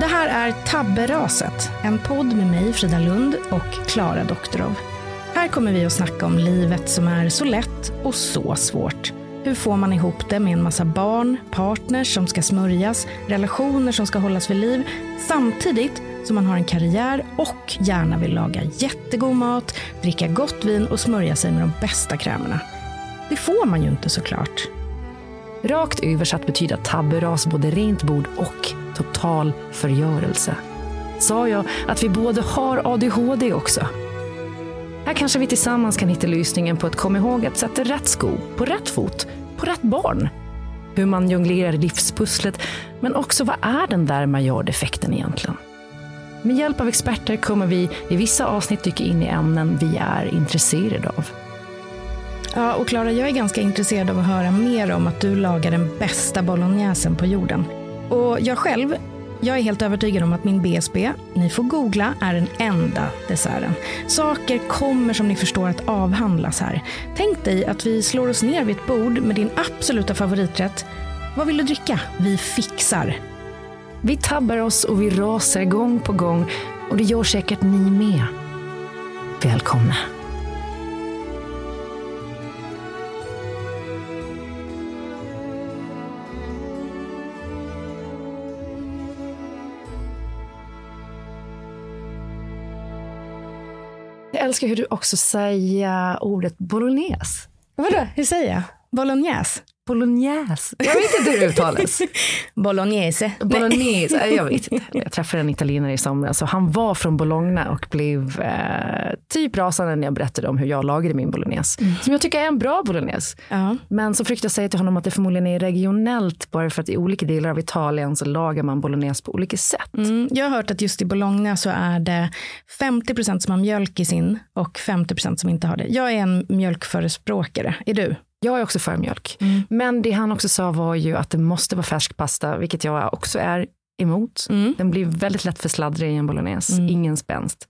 Det här är Tabberaset, en podd med mig, Frida Lund och Klara Doktorov. Här kommer vi att snacka om livet som är så lätt och så svårt. Hur får man ihop det med en massa barn, partners som ska smörjas, relationer som ska hållas vid liv, samtidigt som man har en karriär och gärna vill laga jättegod mat, dricka gott vin och smörja sig med de bästa krämerna. Det får man ju inte såklart. Rakt översatt betyder tabberas både rent bord och total förgörelse. Sa jag att vi både har ADHD också? Här kanske vi tillsammans kan hitta lösningen på att komma ihåg att sätta rätt sko på rätt fot på rätt barn. Hur man jonglerar livspusslet, men också vad är den där majordefekten egentligen? Med hjälp av experter kommer vi i vissa avsnitt dyka in i ämnen vi är intresserade av. Ja, och Klara, jag är ganska intresserad av att höra mer om att du lagar den bästa bolognesen på jorden. Och jag själv, jag är helt övertygad om att min BSB, ni får googla, är den enda desserten. Saker kommer som ni förstår att avhandlas här. Tänk dig att vi slår oss ner vid ett bord med din absoluta favoriträtt. Vad vill du dricka? Vi fixar. Vi tabbar oss och vi rasar gång på gång och det gör säkert ni med. Välkomna! Älskar hur du också säger ordet bolognese. Vadå, hur säger jag? Bolognese? Bolognese. Jag vet inte hur det uttalas. Bolognese. Bolognese, Nej, jag vet inte. Jag träffade en italienare i somras och han var från Bologna och blev eh, typ rasande när jag berättade om hur jag lagade min bolognese. Mm. Som jag tycker är en bra bolognese. Ja. Men så försökte jag säga till honom att det förmodligen är regionellt bara för att i olika delar av Italien så lagar man bolognese på olika sätt. Mm, jag har hört att just i Bologna så är det 50% som har mjölk i sin och 50% som inte har det. Jag är en mjölkförespråkare. Är du? Jag är också för mjölk. Mm. Men det han också sa var ju att det måste vara färsk pasta, vilket jag också är emot. Mm. Den blir väldigt lätt för sladdrig i en bolognese, ingen spänst.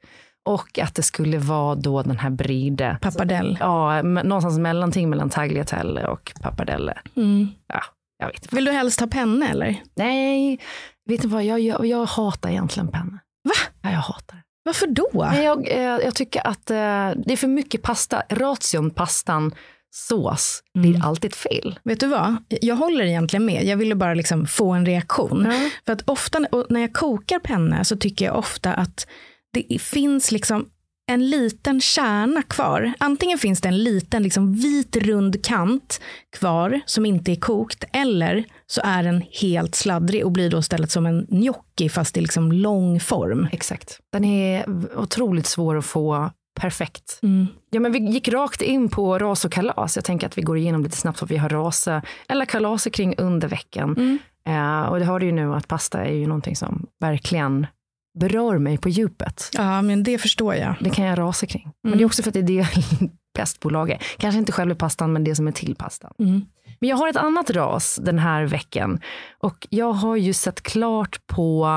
Och att det skulle vara då den här bride. Pappardell. Ja, någonstans mellanting mellan tagliatelle och pappardelle. Mm. Ja, jag vet. Vill du helst ha penna eller? Nej, vet du vad, jag, jag, jag hatar egentligen penna. Va? Ja, jag hatar det. Varför då? Nej, jag, eh, jag tycker att eh, det är för mycket pasta. Ration, pastan, sås blir alltid fel. Vet du vad? Jag håller egentligen med. Jag ville bara liksom få en reaktion. Ja. För att ofta när jag kokar penna så tycker jag ofta att det finns liksom en liten kärna kvar. Antingen finns det en liten liksom vit rund kant kvar som inte är kokt eller så är den helt sladdrig och blir då istället som en gnocchi fast i liksom lång form. Exakt. Den är otroligt svår att få perfekt. Mm. Ja, men vi gick rakt in på ras och kalas. Jag tänker att vi går igenom lite snabbt vad vi har rasa eller kalaser kring under veckan. Mm. Eh, och det har du ju nu att pasta är ju någonting som verkligen berör mig på djupet. Ja, men det förstår jag. Det kan jag rasa kring. Men Mm. det är också för att det är det bäst på att laga. Kanske inte själva pastan, men det som är till pastan. Mm. Men jag har ett annat ras den här veckan. Och jag har ju sett klart på,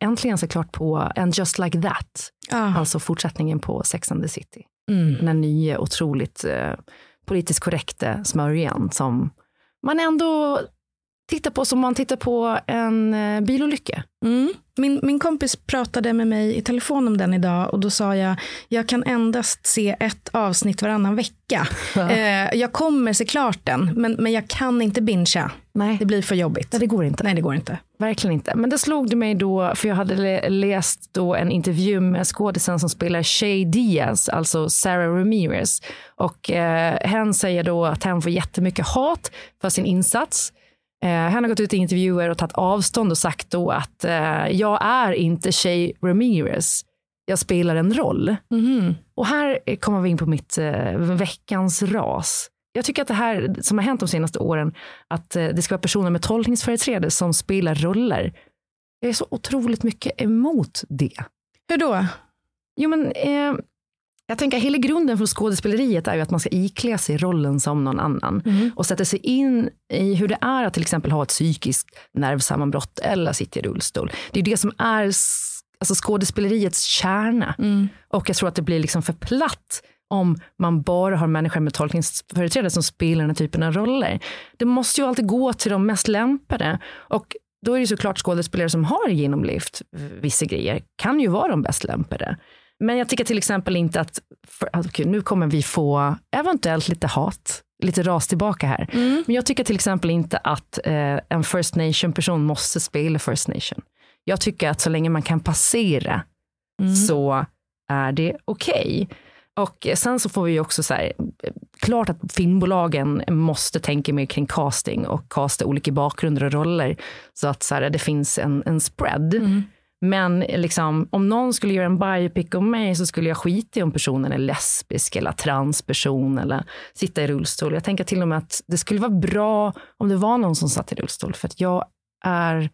äntligen sett klart på And just like that. Ja. Alltså fortsättningen på Sex and the City. Mm. Den här nya, otroligt eh, politiskt korrekta smörjan som man ändå tittar på som man tittar på en eh, bilolycka. Mm. Min, min kompis pratade med mig i telefon om den idag och då sa jag, jag kan endast se ett avsnitt varannan vecka. Eh, jag kommer se klart den, men, men jag kan inte bingea. Nej, Det blir för jobbigt. Nej, det går inte. Nej, det går inte. Verkligen inte. Men det slog det mig då, för jag hade lä- läst då en intervju med skådisen som spelar Shay Diaz, alltså Sarah Ramirez. Och eh, hen säger då att han får jättemycket hat för sin insats. Eh, han har gått ut i intervjuer och tagit avstånd och sagt då att eh, jag är inte Shay Ramirez. Jag spelar en roll. Mhm. Och här kommer vi in på mitt eh, veckans ras. jag tycker att det här som har hänt de senaste åren, att det ska vara personer med tolkningsföreträde som spelar roller. Jag är så otroligt mycket emot det. Hur då? Jo, men eh, jag tänker hela grunden för skådespeleriet är ju att man ska iklä sig rollen som någon annan och sätta sig in i hur det är att till exempel ha ett psykiskt nervsammanbrott eller sitta i rullstol. Det är det som är alltså skådespeleriets kärna. Och jag tror att det blir liksom för platt om man bara har människor med tolkningsföreträde som spelar den här typen av roller. Det måste ju alltid gå till de mest lämpade. Och då är det såklart skådespelare som har genomlevt vissa grejer kan ju vara de bäst lämpade. Men jag tycker till exempel inte att, för, att okej, nu kommer vi få eventuellt lite hat, lite ras tillbaka här. Men jag tycker till exempel inte att eh, en First Nation person måste spela First Nation. Jag tycker att så länge man kan passera så är det okej. Och sen så får vi också så här, klart att filmbolagen måste tänka mer kring casting och casta olika bakgrunder och roller så att så här, det finns en, en spread. Men liksom, om någon skulle göra en biopic om mig så skulle jag skita i om personen är lesbisk eller transperson eller sitta i rullstol. Jag tänker till och med att det skulle vara bra om det var någon som satt i rullstol för att jag är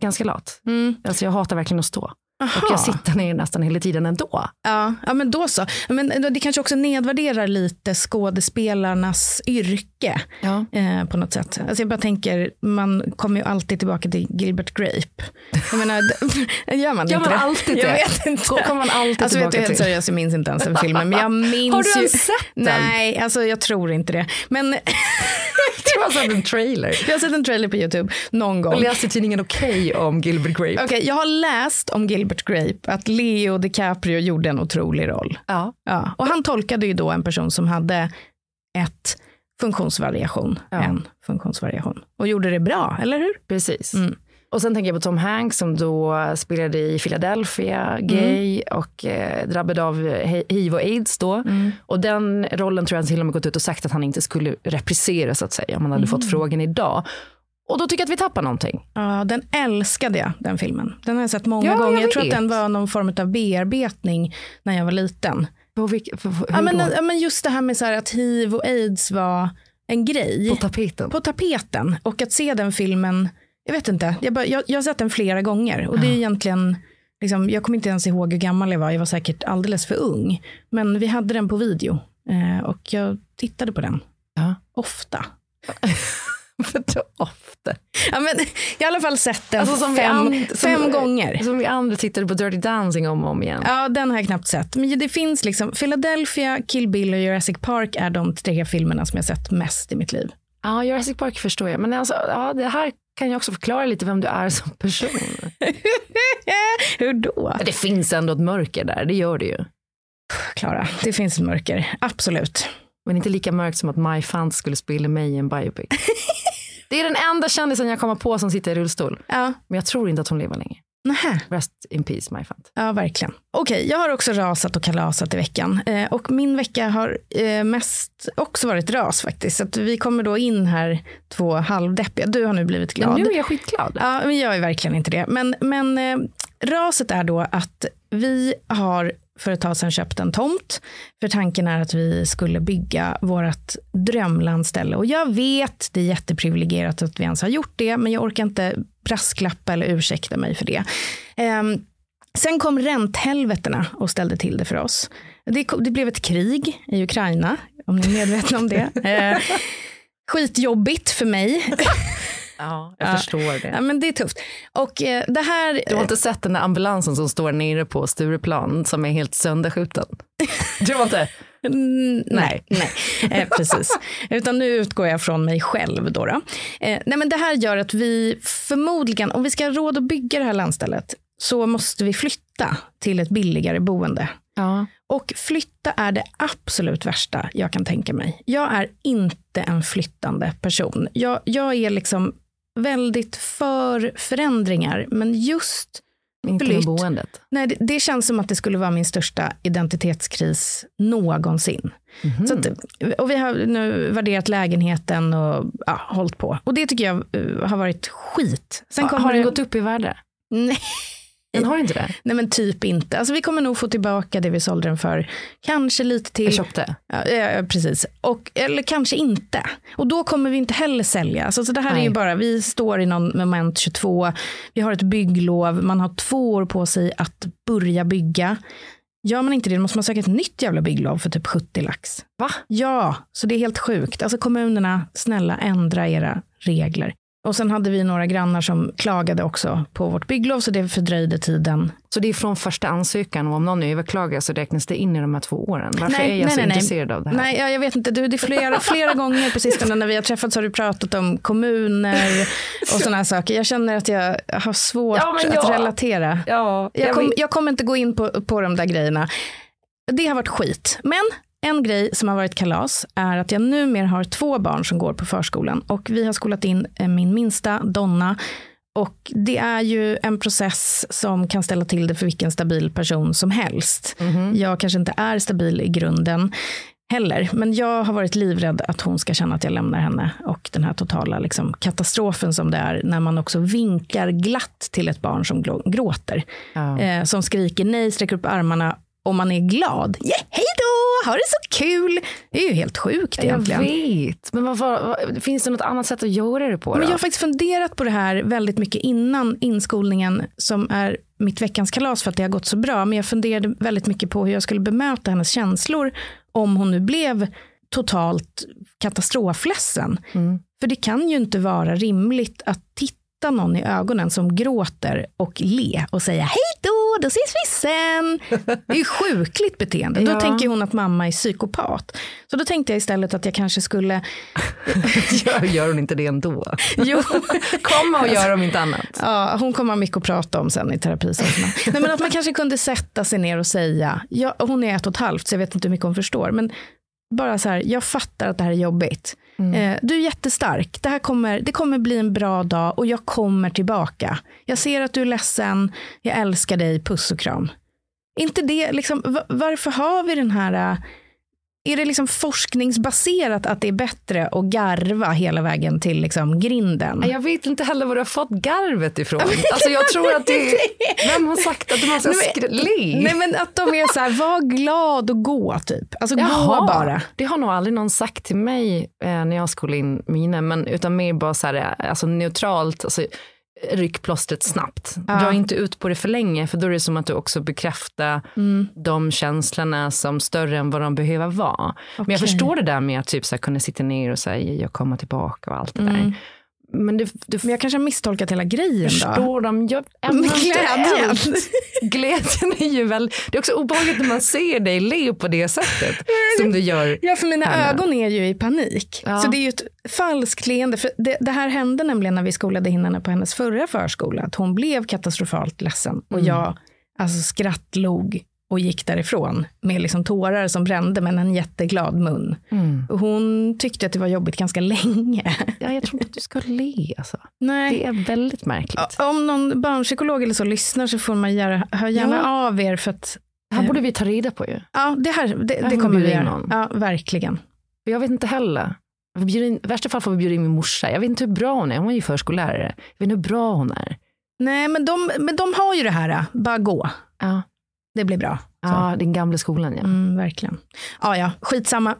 ganska lat. Alltså jag hatar verkligen att stå. Och jag sitter ner nästan hela tiden ändå. Ja, ja, men då så. Men det kanske också nedvärderar lite skådespelarnas yrke Ja. eh, på något sätt. Alltså jag bara tänker, man kommer ju alltid tillbaka till Gilbert Grape. Jag menar, gör man Gör inte man det? alltid Jag det? vet inte. Kommer man alltid alltså, vet du, tillbaka helt till? seriöst, jag minns inte ens den filmen. Men jag minns Har du ju... ens sett den? Nej, alltså jag tror inte det. Men Jag har sett en trailer. jag har sett en trailer på YouTube någon gång. Och läste tidningen Okej om Gilbert Grape. Okej, jag har läst om Gilbert Grape att Leo DiCaprio gjorde en otrolig roll. Ja. Ja, och han tolkade ju då en person som hade ett funktionsvariation, Ja. en funktionsvariation. Och gjorde det bra, eller hur? Precis. Och sen tänker jag på Tom Hanks som då spelade i Philadelphia, gay och eh, drabbad av hiv och aids då. Och den rollen tror jag till och med gått ut och sagt att han inte skulle reprisera så att säga om han hade fått frågan idag. Och då tycker jag att vi tappar någonting. Ja, den älskade jag, den filmen. Den har jag sett många Ja, jag gånger. Jag, tror att den var någon form av bearbetning när jag var liten. På vilk, för, för, Ja, men, ja, men just det här med så här att hiv och aids var en grej. på tapeten. på tapeten. Och att se den filmen, jag vet inte, jag, bara, jag, jag har sett den flera gånger. Och det är egentligen, liksom, jag kommer inte ens ihåg hur gammal jag var, jag var säkert alldeles för ung. Men vi hade den på video eh, och jag tittade på den ofta. för då ofta. Ja, men, jag har i alla fall sett den Alltså, fem, and- som- fem gånger. Som vi andra tittade på Dirty Dancing om och om igen. Ja, den har jag knappt sett. Men det finns liksom, Philadelphia, Kill Bill och Jurassic Park är de tre filmerna som jag sett mest i mitt liv. Ja, Jurassic Park förstår jag. Men alltså, ja, det här kan jag också förklara lite vem du är som person. Hur då? Det finns ändå ett mörker där, det gör det ju. Klara, det finns ett mörker. Absolut. Men inte lika mörkt som att My Fant skulle spela mig i en biopic. det är den enda kändisen jag kommer på som sitter i rullstol. Ja, Men jag tror inte att hon lever länge. nähä. Rest in peace, My Fant. Ja, verkligen. Okej, jag har också rasat och kalasat i veckan. Eh, och min vecka har eh, mest också varit ras faktiskt. Så vi kommer då in här två halvdeppiga. Du har nu blivit glad. Men nu är jag skitglad. Ja, men jag är verkligen inte det. Men, men eh, raset är då att vi har för ett tag sedan köpt en tomt. För tanken är att vi skulle bygga vårt drömlandställe. Och jag vet, det är jätteprivilegierat att vi ens har gjort det, men jag orkar inte brasklappa eller ursäkta mig för det. Ehm, sen kom ränthelvetena och ställde till det för oss. Det, det blev ett krig i Ukraina, om ni är medvetna om det. Eh, skitjobbigt för mig. Ja, jag Ja. förstår Ja, det. men det är tufft. Och eh, det här... Du har inte sett den där ambulansen som står nere på Stureplan som är helt sönderskjuten? Du har inte? Mm, nej, nej. Eh, precis. Utan nu utgår jag från mig själv. Då, då. Eh, nej, men det här gör att vi förmodligen, om vi ska ha råd att bygga det här landstället, så måste vi flytta till ett billigare boende. Ja. Och flytta är det absolut värsta jag kan tänka mig. Jag är inte en flyttande person. Jag, jag är liksom väldigt för förändringar, men just Inte med Flytt. boendet. Nej, det, det känns som att det skulle vara min största identitetskris någonsin. Så att, och vi har nu värderat lägenheten och ja, hållit på. Och det tycker jag eh, har varit skit. Sen kommer har den det- gått upp i värde? Nej. Den har inte det? Nej men typ inte. Alltså vi kommer nog få tillbaka det vi sålde den för. Kanske lite till. Jag köpte. Ja, ja, precis. Och, eller kanske inte. Och då kommer vi inte heller sälja. Så, så det här Nej. är ju bara, vi står i någon moment 22. Vi har ett bygglov. Man har två år på sig att börja bygga. Gör man inte det måste man söka ett nytt jävla bygglov för typ 70 lax. Va? Ja, så det är helt sjukt. Alltså kommunerna, snälla ändra era regler. Och sen hade vi några grannar som klagade också på vårt bygglov så det fördröjde tiden. Så det är från första ansökan och om någon överklagar så räknas det in i de här två åren. Varför Nej, är jag nej, så nej, nej. intresserad av det här? Nej, ja, jag vet inte. Du, det är flera, flera gånger på sistone när vi har träffats har du pratat om kommuner och sådana här saker. Jag känner att jag har svårt Ja, men att jag- relatera. Ja, Jag, jag kommer inte gå in på, på de där grejerna. Det har varit skit. Men en grej som har varit kalas är att jag numera har två barn som går på förskolan och vi har skolat in eh, min minsta Donna och det är ju en process som kan ställa till det för vilken stabil person som helst. Jag kanske inte är stabil i grunden heller, men jag har varit livrädd att hon ska känna att jag lämnar henne och den här totala liksom, katastrofen som det är när man också vinkar glatt till ett barn som gråter. Ja. Eh, som skriker nej, sträcker upp armarna och man är glad. Yeah, hej då, ha det så kul. Det är ju helt sjukt Jag egentligen. vet, men vad, vad, finns det något annat sätt att göra det på? Då? Men jag har faktiskt funderat på det här väldigt mycket innan inskolningen som är mitt veckans kalas för att det har gått så bra. Men jag funderade väldigt mycket på hur jag skulle bemöta hennes känslor om hon nu blev totalt katastrofledsen. Mm. För det kan ju inte vara rimligt att titta någon i ögonen som gråter och le och säga hej då, då ses vi sen. Det är ju sjukligt beteende. Då Ja. tänker hon att mamma är psykopat. Så då tänkte jag istället att jag kanske skulle gör, gör hon inte det ändå? Jo. Komma och göra om inte annat. Ja, hon kommer ha mycket att prata om sen i terapisessionerna. Nej, men att man kanske kunde sätta sig ner och säga, ja, hon är ett och ett halvt så jag vet inte hur mycket hon förstår, men bara så här, jag fattar att det här är jobbigt. Eh, du är jättestark, det här kommer, det kommer bli en bra dag och jag kommer tillbaka. Jag ser att du är ledsen, jag älskar dig, puss och kram. Inte det, liksom, va- varför har vi den här, eh, är det liksom forskningsbaserat att det är bättre att garva hela vägen till liksom grinden? Jag vet inte heller var du har fått garvet ifrån. Alltså jag tror att det är, vem har sagt att man ska le? Nej men att de är så här, var glad och gå typ. Alltså Jaha, gå bara. Det har nog aldrig någon sagt till mig eh, när jag skulle in mina, men utan mer bara så här, eh, alltså neutralt, alltså, ryck plåstret snabbt. Ja. Dra inte ut på det för länge, för då är det som att du också bekräftar Mm. de känslorna som större än vad de behöver vara. Men jag förstår det där med att typ så här, kunna sitta ner och säga jag kommer tillbaka och allt det där. Men det, du Mm. Men jag kanske har misstolkat hela grejen då. förstår. Jag, Men glädjen. Glädjen är ju väl, det är också obehagligt när man ser dig le på det sättet som du gör. Ja, för mina Henne. ögon är ju i panik. Ja. Så det är ju ett falskt leende. För det, det här hände nämligen när vi skolade in henne på hennes förra förskola. Att hon blev katastrofalt ledsen. Och Mm. jag alltså, skrattlog och gick därifrån med liksom tårar som brände men en jätteglad mun. Mm. Hon tyckte att det var jobbigt ganska länge. Ja, jag tror inte att du ska le. Alltså. Nej. Det är väldigt märkligt. Om någon barnpsykolog eller så lyssnar så får man göra, hör gärna Ja. av er för att Det här borde vi ta reda på ju. Ja, det, här, det, Här det kommer vi göra. någon. Ja, verkligen. Jag vet inte heller. I värsta fall får vi bjuda in min morsa. Jag vet inte hur bra hon är. Hon är ju förskollärare. Jag vet inte hur bra hon är. Nej, men de, men de har ju det här, bara gå. Ja, Det blir bra. Så. ja den gamla skolan ja. Mm, verkligen. Ja, ja, skitsamma.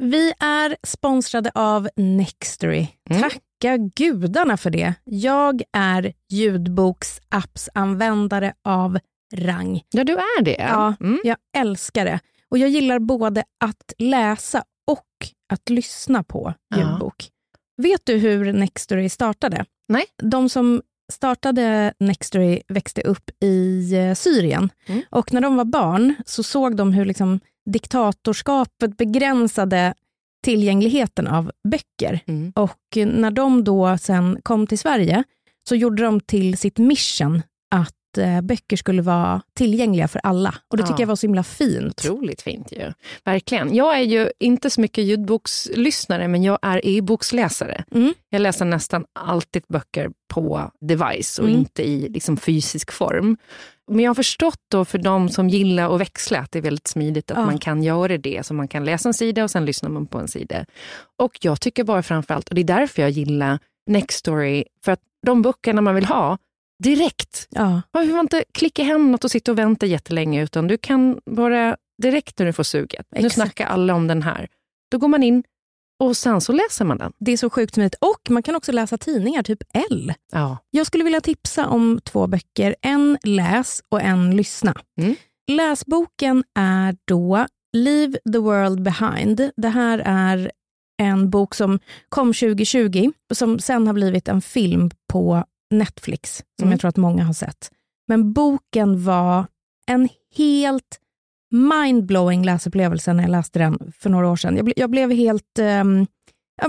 Vi är sponsrade av Nextory. Mm. Tacka gudarna för det. Jag är ljudboksappsanvändare av rang. Ja, du är det. Ja, Mm. jag älskar det. Och jag gillar både att läsa och att lyssna på Ja. ljudbok. Vet du hur Nextory startade? Nej. De som startade Nextory växte upp i eh, Syrien. Mm. Och när de var barn så såg de hur liksom diktatorskapet begränsade tillgängligheten av böcker. Mm. Och när de då sen kom till Sverige så gjorde de till sitt mission att böcker skulle vara tillgängliga för alla. Och det Ja. tycker jag var så himla fint. Otroligt fint ju. Verkligen. Jag är ju inte så mycket ljudbokslyssnare, men jag är e-boksläsare. Mm. Jag läser nästan alltid böcker på device och Mm. inte i liksom, fysisk form. Men jag har förstått då för de som gillar att växla att det är väldigt smidigt att Ja. man kan göra det. Så man kan läsa en sida och sen lyssnar man på en sida. Och jag tycker bara framförallt, och det är därför jag gillar Nextory, för att de böckerna man vill ha, direkt. Ja. Man behöver inte klicka hem något och sitta och vänta jättelänge, utan du kan bara direkt när du får suget. Nu Exakt. snackar alla om den här. Då går man in och sen så läser man den. Det är så sjukt smidigt. Och man kan också läsa tidningar, typ L. Ja. Jag skulle vilja tipsa om två böcker. En läs och en lyssna. Mm. Läsboken är då Leave the world behind. Det här är en bok som kom 2020, som sen har blivit en film på Netflix, som Mm. jag tror att många har sett. Men boken var en helt mindblowing läsupplevelse när jag läste den för några år sedan. Jag, ble, jag blev helt um,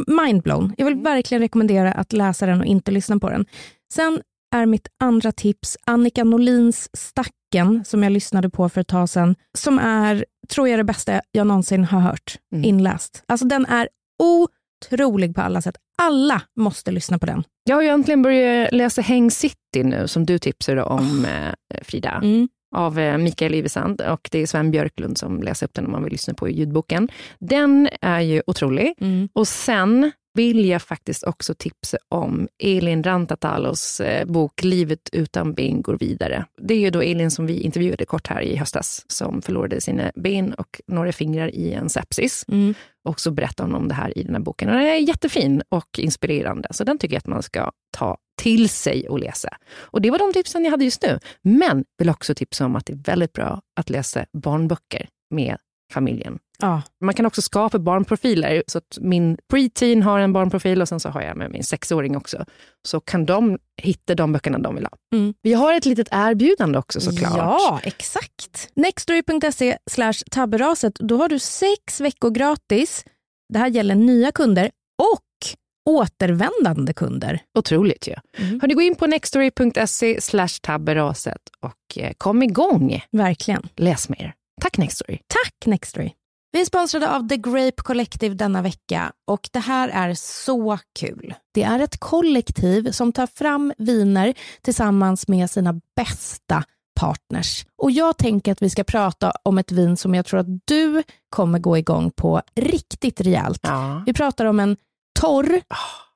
mindblown. Jag vill verkligen rekommendera att läsa den och inte lyssna på den. Sen är mitt andra tips Annika Norlins Stacken, som jag lyssnade på för ett tag sedan, som är, tror jag, det bästa jag någonsin har hört Mm. inläst. Alltså den är otrolig på alla sätt. Alla måste lyssna på den. Jag har ju äntligen börjat läsa Häng City nu, som du tipsade om, eh, Frida. Mm. av eh, Mikael Ivesand och det är Sven Björklund som läser upp den om man vill lyssna på ljudboken. Den är ju otrolig. Mm. Och sen vill jag faktiskt också tipsa om Elin Rantatalos eh, bok Livet utan ben går vidare. Det är ju då Elin som vi intervjuade kort här i höstas, som förlorade sina ben och några fingrar i en sepsis. Mm. Och så berättar hon om det här i den här boken. Och den är jättefin och inspirerande, så den tycker jag att man ska ta till sig och läsa. Och det var de tipsen jag hade just nu. Men vill också tipsa om att det är väldigt bra att läsa barnböcker med familjen. Ja. Man kan också skapa barnprofiler. Så att min preteen har en barnprofil och sen så har jag med min sexåring också. Så kan de hitta de böckerna de vill ha. Mm. Vi har ett litet erbjudande också såklart. Ja, exakt. Nextory.se slash tabberaset. Då har du sex veckor gratis. Det här gäller nya kunder och återvändande kunder. Otroligt ju. Mm. Hörni, gå in på nextory.se slash tabberaset och eh, kom igång. Verkligen. Läs mer. Tack Nextory. Tack Nextory. Vi är sponsrade av The Grape Collective denna vecka och det här är så kul. Det är ett kollektiv som tar fram viner tillsammans med sina bästa partners. Och jag tänker att vi ska prata om ett vin som jag tror att du kommer gå igång på riktigt rejält. Ja. Vi pratar om en torr,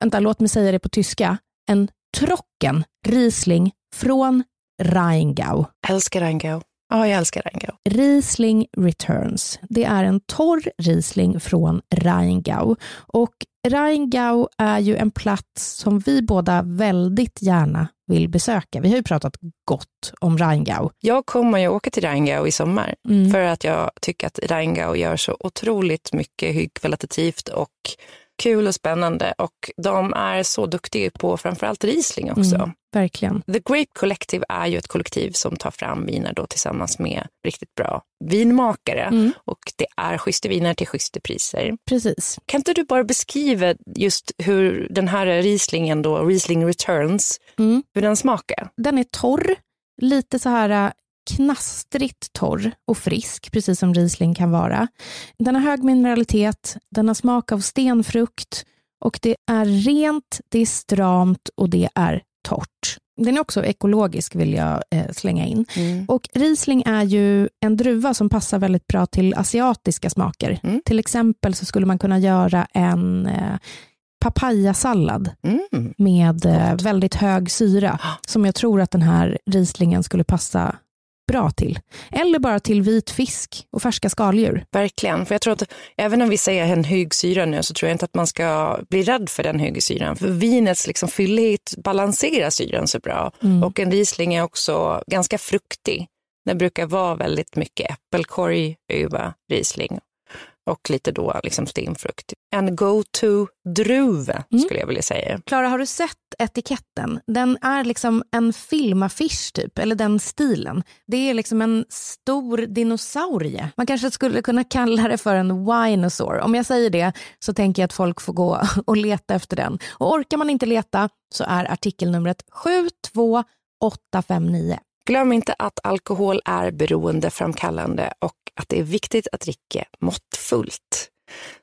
vänta låt mig säga det på tyska, en trocken Riesling från Rheingau. Älskar Rheingau. Ja, jag älskar Rheingau. Riesling Returns. Det är en torr Riesling från Rheingau. Och Rheingau är ju en plats som vi båda väldigt gärna vill besöka. Vi har ju pratat gott om Rheingau. Jag kommer ju åka till Rheingau i sommar Mm. för att jag tycker att Rheingau gör så otroligt mycket högkvalitativt och kul och spännande och de är så duktiga på framförallt Riesling också. Mm, verkligen. The Grape Collective är ju ett kollektiv som tar fram viner då tillsammans med riktigt bra vinmakare Mm. och det är schyssta viner till schyssta priser. Precis. Kan inte du bara beskriva just hur den här Rieslingen då, Riesling Returns, Mm. hur den smakar? Den är torr, lite så här knastrigt torr och frisk, precis som Riesling kan vara. Den har hög mineralitet, den har smak av stenfrukt och det är rent, det är stramt och det är torrt. Den är också ekologisk vill jag eh, slänga in. Och Riesling är ju en druva som passar väldigt bra till asiatiska smaker. Mm. Till exempel så skulle man kunna göra en eh, papayasallad Mm. med eh, väldigt hög syra som jag tror att den här Rieslingen skulle passa bra till. Eller bara till vit fisk och färska skaldjur. Verkligen, för jag tror att även om vi säger en hög syra nu så tror jag inte att man ska bli rädd för den höga syran. För vinets liksom fyllighet balanserar syran så bra. Mm. Och en Riesling är också ganska fruktig. Det brukar vara väldigt mycket äppelkorg över Riesling och lite då liksom stenfrukt. En go-to-druva Mm. skulle jag vilja säga. Klara, har du sett etiketten? Den är liksom en filmaffisch typ, eller den stilen. Det är liksom en stor dinosaurie. Man kanske skulle kunna kalla det för en winosaur. Om jag säger det så tänker jag att folk får gå och leta efter den. Och orkar man inte leta så är artikelnumret 72859. Glöm inte att alkohol är beroendeframkallande och att det är viktigt att dricka måttfullt.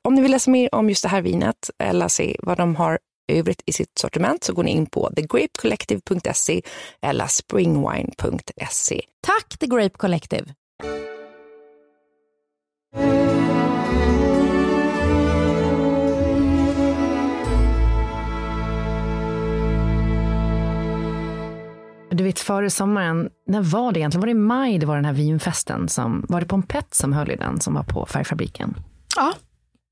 Om ni vill läsa mer om just det här vinet eller se vad de har övrigt i sitt sortiment så går ni in på thegrapecollective.se eller springwine.se. Tack The Grape Collective. Vet före sommaren, när var det egentligen? Var det i maj det var den här vinfesten? Som, var det Pompett som höll i den som var på Färgfabriken? Ja,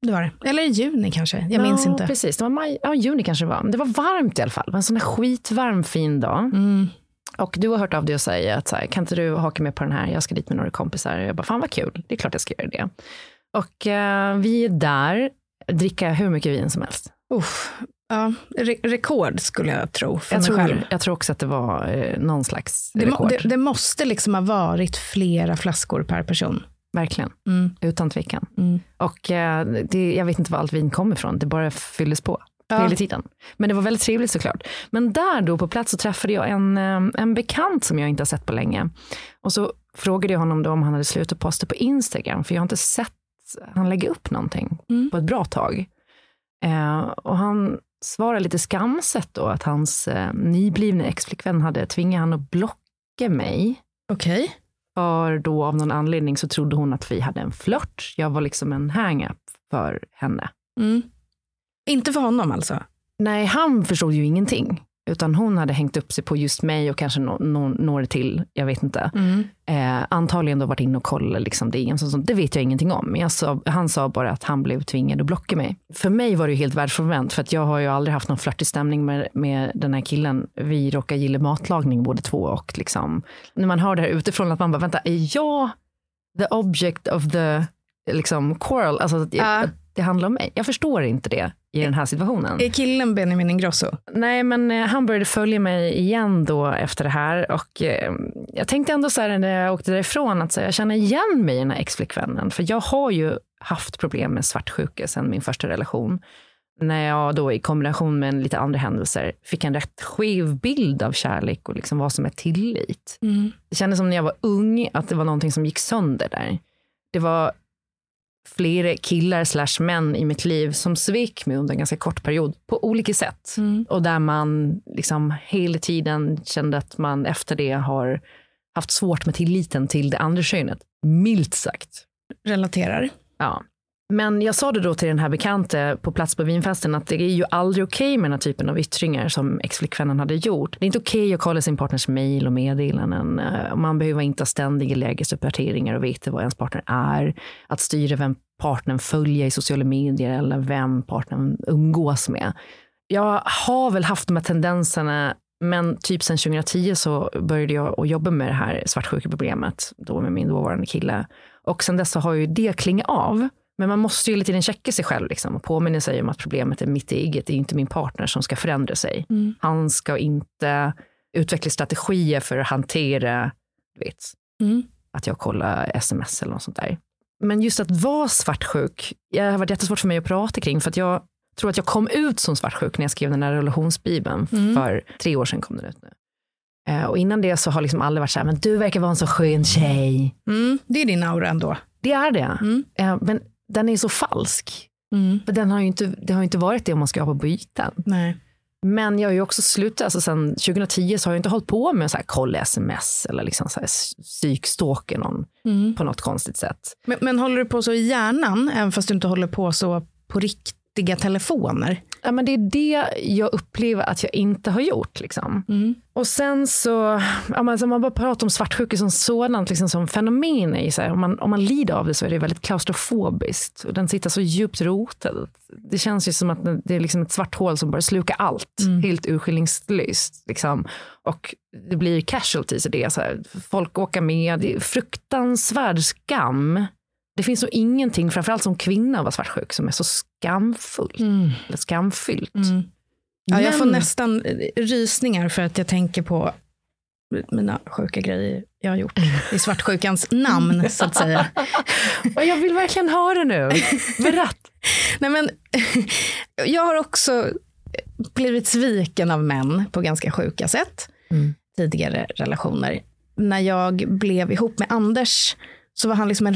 det var det. Eller i juni kanske. Jag minns ja, inte. Precis, det var maj, ja, juni kanske det var. Men det var varmt i alla fall. Det var en sån här skitvarm fin dag. Mm. Och du har hört av dig och säger att så här, kan inte du haka med på den här? Jag ska dit med några kompisar. Jag bara, fan vad kul. Det är klart jag ska göra det. Och eh, vi är där, dricka hur mycket vin som helst. Uff, ja, re rekord skulle jag tro för Jag mig tror, själv. jag tror också att det var eh, någon slags Det, må, rekord. det, det måste liksom ha varit flera flaskor per person. Verkligen, Mm. utan tvekan. Mm. Och eh, det, jag vet inte var allt vin kommer ifrån, det bara fylldes på. Ja. Hela tiden. Men det var väldigt trevligt såklart. Men där då på plats så träffade jag en, eh, en bekant som jag inte har sett på länge. Och så frågade jag honom då om han hade slutat posta på Instagram, för jag har inte sett han lägga upp någonting Mm. på ett bra tag. Eh, och han svarade lite skamset då att hans eh, nyblivna exflickvän hade tvingat han att blocka mig. Okej. För då av någon anledning så trodde hon att vi hade en flört. Jag var liksom en hang-up för henne. Mm. Inte för honom alltså? Nej, han förstod ju ingenting. Utan hon hade hängt upp sig på just mig och kanske no, no, några till, jag vet inte. Mm. Eh, antagligen då varit inne och kollat liksom det, så, det vet jag ingenting om. Men sa, han sa bara att han blev tvingad att blocka mig. För mig var det ju helt världsfrånvänt, för att jag har ju aldrig haft någon flörtig stämning med, med den här killen. Vi råkar gilla matlagning båda två och liksom, när man hör det här utifrån att man bara, vänta, är jag the object of the liksom, quarrel? Alltså att, Ja. att det handlar om mig. Jag förstår inte det i den här situationen. Är killen Benjamin Ingrosso? Nej, men eh, han började följa mig igen då efter det här. Och eh, jag tänkte ändå så här när jag åkte därifrån att så här, jag känner igen mig i den här exflickvännen. För jag har ju haft problem med svartsjuka sedan min första relation. När jag då i kombination med lite andra händelser fick en rätt skev bild av kärlek och liksom vad som är tillit. Det kändes som när jag var ung att det var någonting som gick sönder där. Det var flera killar slash män i mitt liv som svek mig under en ganska kort period på olika sätt. Och där man liksom hela tiden kände att man efter det har haft svårt med tilliten till det andra könet. Milt sagt. Relaterar? Ja. Men jag sa det då till den här bekante på plats på vinfesten att det är ju aldrig okej med den här typen av yttringar som exflickvännen hade gjort. Det är inte okej att kolla sin partners mejl och meddelanden. Eh, man behöver inte ha ständiga lägesuppdateringar och veta vad ens partner är. Att styra vem partnern följer i sociala medier eller vem partnern umgås med. Jag har väl haft de här tendenserna men typ sen 2010 så började jag att jobba med det här svartsjukeproblemet då med min dåvarande kille. Och sen dess så har ju det klingat av. Men man måste ju hela tiden checka sig själv liksom, och påminna sig om att problemet är mitt eget. Det är inte min partner som ska förändra sig. Han ska inte utveckla strategier för att hantera du vet, Mm. att jag kollar sms eller något sånt där. Men just att vara svartsjuk, det har varit jättesvårt för mig att prata kring. För att jag tror att jag kom ut som svartsjuk när jag skrev den här relationsbibeln. För tre år sedan kom den ut nu. Eh, Och innan det så har liksom alla varit så här, men du verkar vara en så skön tjej. Mm. Det är din aura ändå. Det är det. Mm. Eh, Men den är så falsk. Mm. För den har ju inte, det har ju inte varit det om man ska ha på byten. Nej. Men jag har ju också slutat, alltså sen 2010 så har jag inte hållit på med så här kolla sms eller liksom så här någon Mm. på något konstigt sätt. Men, men håller du på så i hjärnan, även fast du inte håller på så på riktiga telefoner? Ja, men det är det jag upplever att jag inte har gjort. Liksom. Och sen så, ja, men, alltså, man bara pratar om svartsjuka som sådant, liksom, som fenomen, ju så här, om, man, om man lider av det så är det väldigt klaustrofobiskt. Och den sitter så djupt rotad. Det känns ju som att det är liksom ett svart hål som bara slukar allt, helt urskillningslöst. Liksom. Och det blir casualties i det. Så här, folk åker med, det är fruktansvärd skam. Det finns nog ingenting, framförallt som kvinna att vara svartsjuk, som är så skamfullt. Eller skamfyllt. Ja, jag får nästan rysningar för att jag tänker på mina sjuka grejer jag har gjort i svartsjukans namn, så att säga. Och jag vill verkligen höra nu. Berätta. Nej, men, jag har också blivit sviken av män på ganska sjuka sätt. Mm. Tidigare relationer. När jag blev ihop med Anders så var han liksom en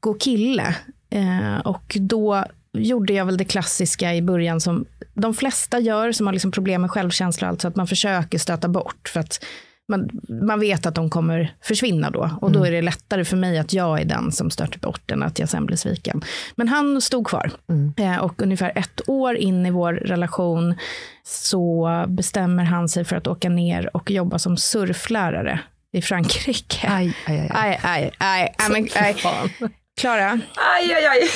reko kille. Eh, och då gjorde jag väl det klassiska i början som de flesta gör som har liksom problem med självkänsla. Alltså att man försöker stöta bort. För att man, man vet att de kommer försvinna då. Och då är det lättare för mig att jag är den som stört bort den, att jag sen blir sviken. Men han stod kvar. Eh, och ungefär ett år in i vår relation så bestämmer han sig för att åka ner och jobba som surflärare i Frankrike. Aj, aj, aj. aj, aj, aj, aj, men, aj. Klara, Aj, aj, aj.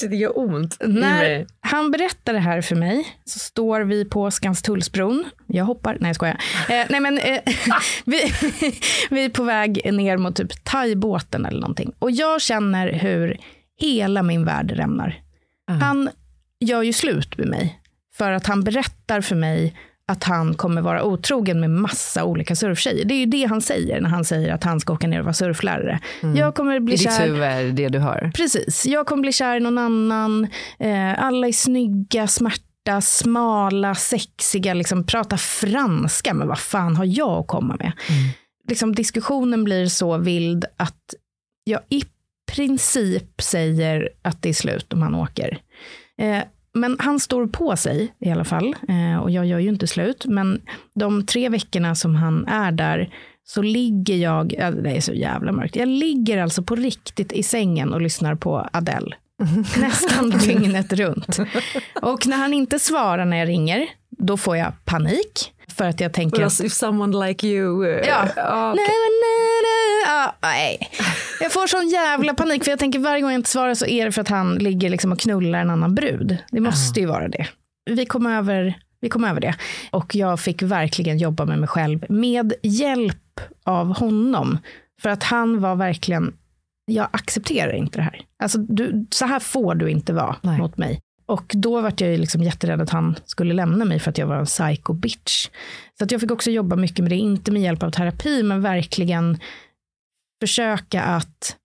Det gör ont när han berättar det här för mig så står vi på Skanstullsbron. Jag hoppar, nej jag skojar. Eh, nej men eh, vi, vi är på väg ner mot typ thaibåten eller någonting. Och jag känner hur hela min värld rämnar. Han gör ju slut med mig. För att han berättar för mig att han kommer vara otrogen med massa olika surftjejer. Det är ju det han säger när han säger att han ska åka ner och vara surflärare. Jag kommer bli I ditt kär. huvud är det du hör. Precis. Jag kommer bli kär i någon annan. Eh, alla är snygga, smarta, smala, sexiga. Liksom, prata franska. Men vad fan har jag att komma med? Liksom, diskussionen blir så vild att jag i princip säger att det är slut om han åker. Eh, men han står på sig i alla fall. Eh, och jag gör ju inte slut. Men de tre veckorna som han är där så ligger jag, ja, det är så jävla mörkt, jag ligger alltså på riktigt i sängen och lyssnar på Adele. Nästan dygnet runt. Och när han inte svarar när jag ringer, då får jag panik. För att jag tänker... Well, if someone like you... uh, Ja. Nej, nej, nej. Ja, nej. Jag får sån jävla panik för jag tänker varje gång jag inte svarar så är det för att han ligger liksom och knullar en annan brud. Det måste ju vara det. Vi kom över, vi kom över det och jag fick verkligen jobba med mig själv med hjälp av honom. För att han var verkligen, jag accepterar inte det här. Alltså, du, så här får du inte vara Nej. mot mig. Och då var jag ju liksom jätterädd att han skulle lämna mig för att jag var en psycho bitch. Så att jag fick också jobba mycket med det, inte med hjälp av terapi, men verkligen försöka att